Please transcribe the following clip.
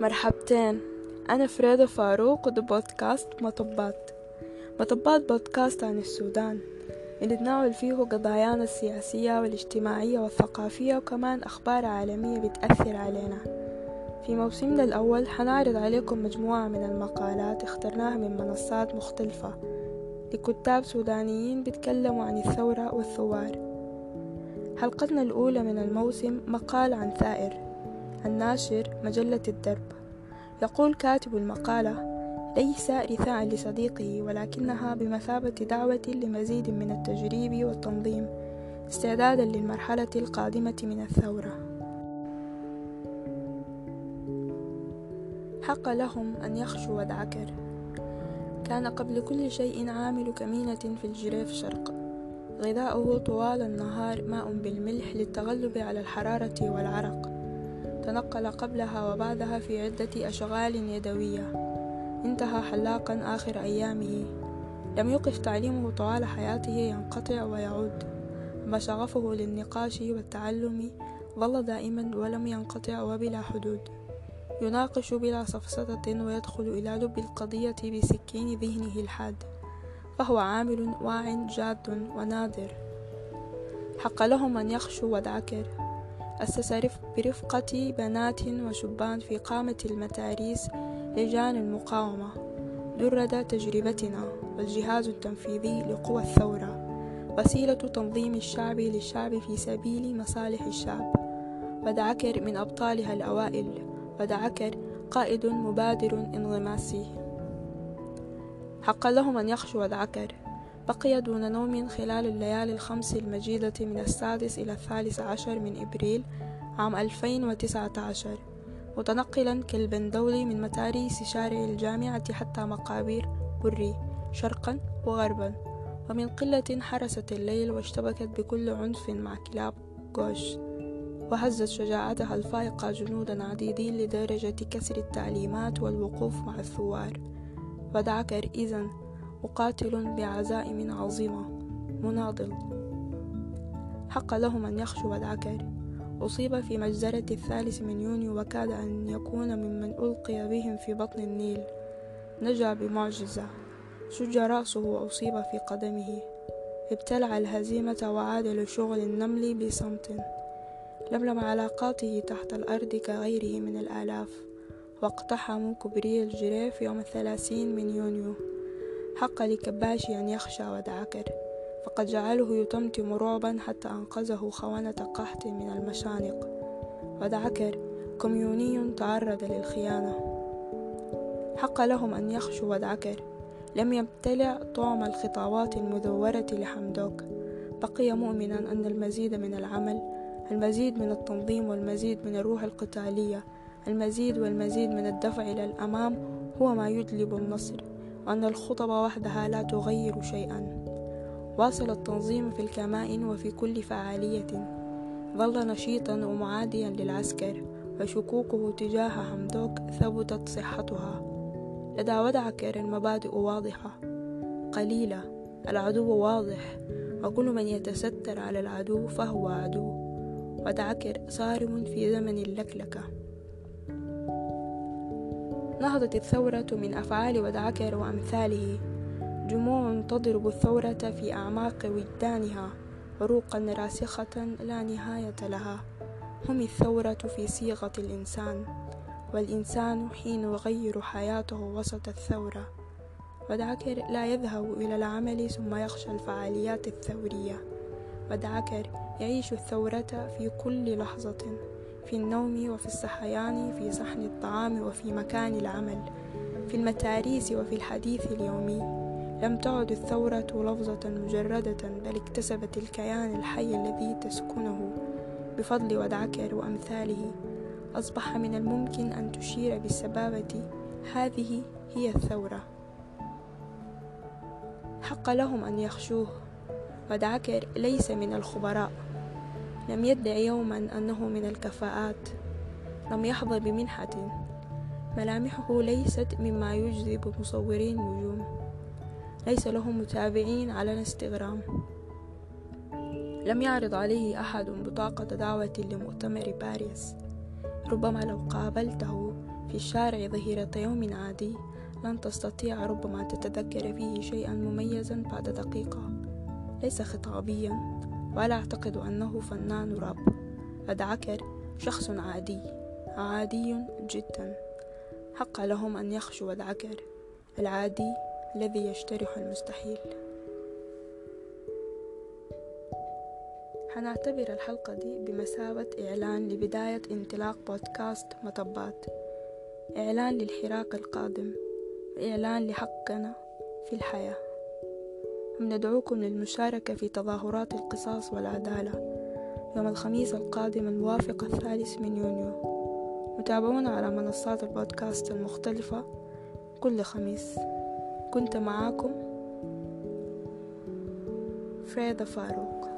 مرحبتين. أنا فريدة فاروق وده بودكاست مطبات. مطبات بودكاست عن السودان اللي تناول فيه قضايانا السياسية والاجتماعية والثقافية وكمان أخبار عالمية بتأثر علينا. في موسمنا الأول حنعرض عليكم مجموعة من المقالات اخترناها من منصات مختلفة لكتاب سودانيين بيتكلموا عن الثورة والثوار. حلقتنا الأولى من الموسم مقال عن ثائر. الناشر مجلة الدرب. يقول كاتب المقالة ليس رثاء لصديقه ولكنها بمثابة دعوة لمزيد من التجريب والتنظيم استعدادا للمرحلة القادمة من الثورة. حق لهم أن يخشوا ودعكر كان قبل كل شيء عامل كمينة في الجريف شرق. غذاؤه طوال النهار ماء بالملح للتغلب على الحرارة والعرق. تنقل قبلها وبعدها في عدة أشغال يدوية. انتهى حلاقا آخر أيامه. لم يقف تعليمه طوال حياته ينقطع ويعود. ما شغفه للنقاش والتعلم ظل دائما ولم ينقطع وبلا حدود. يناقش بلا سفسطة ويدخل إلى لب القضية بسكين ذهنه الحاد. فهو عامل واع جاد ونادر. حق لهم أن يخشوا ودعكر أسس برفقة بنات وشبان في قامة المتاريس لجان المقاومة درد تجربتنا والجهاز التنفيذي لقوى الثورة وسيلة تنظيم الشعب للشعب في سبيل مصالح الشعب. ودعكر من أبطالها الأوائل ودعكر قائد مبادر انغماسي. حق لهم أن يخشوا ودعكر بقي دون نوم خلال الليالي الخمس المجيدة من السادس إلى الثالث عشر من إبريل عام 2019 متنقلا كالبندولي من متاريس شارع الجامعة حتى مقابر بري شرقا وغربا. ومن قلة حرست الليل واشتبكت بكل عنف مع كلاب غوش. وهزت شجاعتها الفائقة جنودا عديدين لدرجة كسر التعليمات والوقوف مع الثوار. ودعكر إذن مقاتل بعزائم عظيمة. مناضل. حق لهم أن يخشوا العكر أصيب في مجزرة الثالث من يونيو وكاد أن يكون ممن ألقي بهم في بطن النيل. نجا بمعجزة. شج رأسه وأصيب في قدمه. ابتلع الهزيمة وعاد لشغل النمل بصمت. لملم علاقاته تحت الأرض كغيره من الآلاف. واقتحموا كبري الجريف يوم الثلاثين من يونيو. حق لكباشي أن يخشى ودعكر فقد جعله يتمتم رعبا حتى أنقذه خونة قحط من المشانق. ودعكر كميوني تعرض للخيانة. حق لهم أن يخشوا ودعكر. لم يبتلع طعم الخطابات المذورة لحمدوك. بقي مؤمنا أن المزيد من العمل المزيد من التنظيم والمزيد من الروح القتالية المزيد والمزيد من الدفع إلى الأمام هو ما يجلب النصر. وأن الخطب وحدها لا تغير شيئا. واصل التنظيم في الكمائن وفي كل فعالية. ظل نشيطا ومعاديا للعسكر وشكوكه تجاه حمدوك ثبتت صحتها. لدى ودعكر المبادئ واضحة. قليلة العدو واضح وكل من يتستر على العدو فهو عدو. ودعكر صارم في زمن اللكلكة. نهضت الثورة من أفعال ودعكر وأمثاله جموع تضرب الثورة في أعماق وجدانها عروقا راسخة لا نهاية لها. هم الثورة في صيغة الإنسان والإنسان حين يغير حياته وسط الثورة. ودعكر لا يذهب إلى العمل ثم يخشى الفعاليات الثورية. ودعكر يعيش الثورة في كل لحظة. في النوم وفي الصحيان في صحن الطعام وفي مكان العمل في المتاريس وفي الحديث اليومي. لم تعد الثورة لفظة مجردة بل اكتسبت الكيان الحي الذي تسكنه. بفضل ودعكر وأمثاله أصبح من الممكن أن تشير بالسبابة. هذه هي الثورة. حق لهم أن يخشوه. ودعكر ليس من الخبراء. لم يدع يوما أنه من الكفاءات. لم يحظى بمنحة. ملامحه ليست مما يجذب مصوري النجوم. ليس له متابعين على انستغرام لم يعرض عليه أحد بطاقة دعوة لمؤتمر باريس. ربما لو قابلته في الشارع ظهيرة يوم عادي لن تستطيع ربما تتذكر فيه شيئا مميزا بعد دقيقة. ليس خطابيا. ولا أعتقد أنه فنان راب. أدعكر شخص عادي. عادي جدا. حق لهم أن يخشوا العكر العادي الذي يجترح المستحيل. حنعتبر الحلقة دي بمثابة إعلان لبداية انطلاق بودكاست مطبات. إعلان للحراك القادم. وإعلان لحقنا في الحياة. ندعوكم للمشاركة في تظاهرات القصاص والعدالة. يوم الخميس القادم الموافق الثالث من يونيو. متابعونا على منصات البودكاست المختلفة كل خميس. كنت معاكم فريدة فاروق.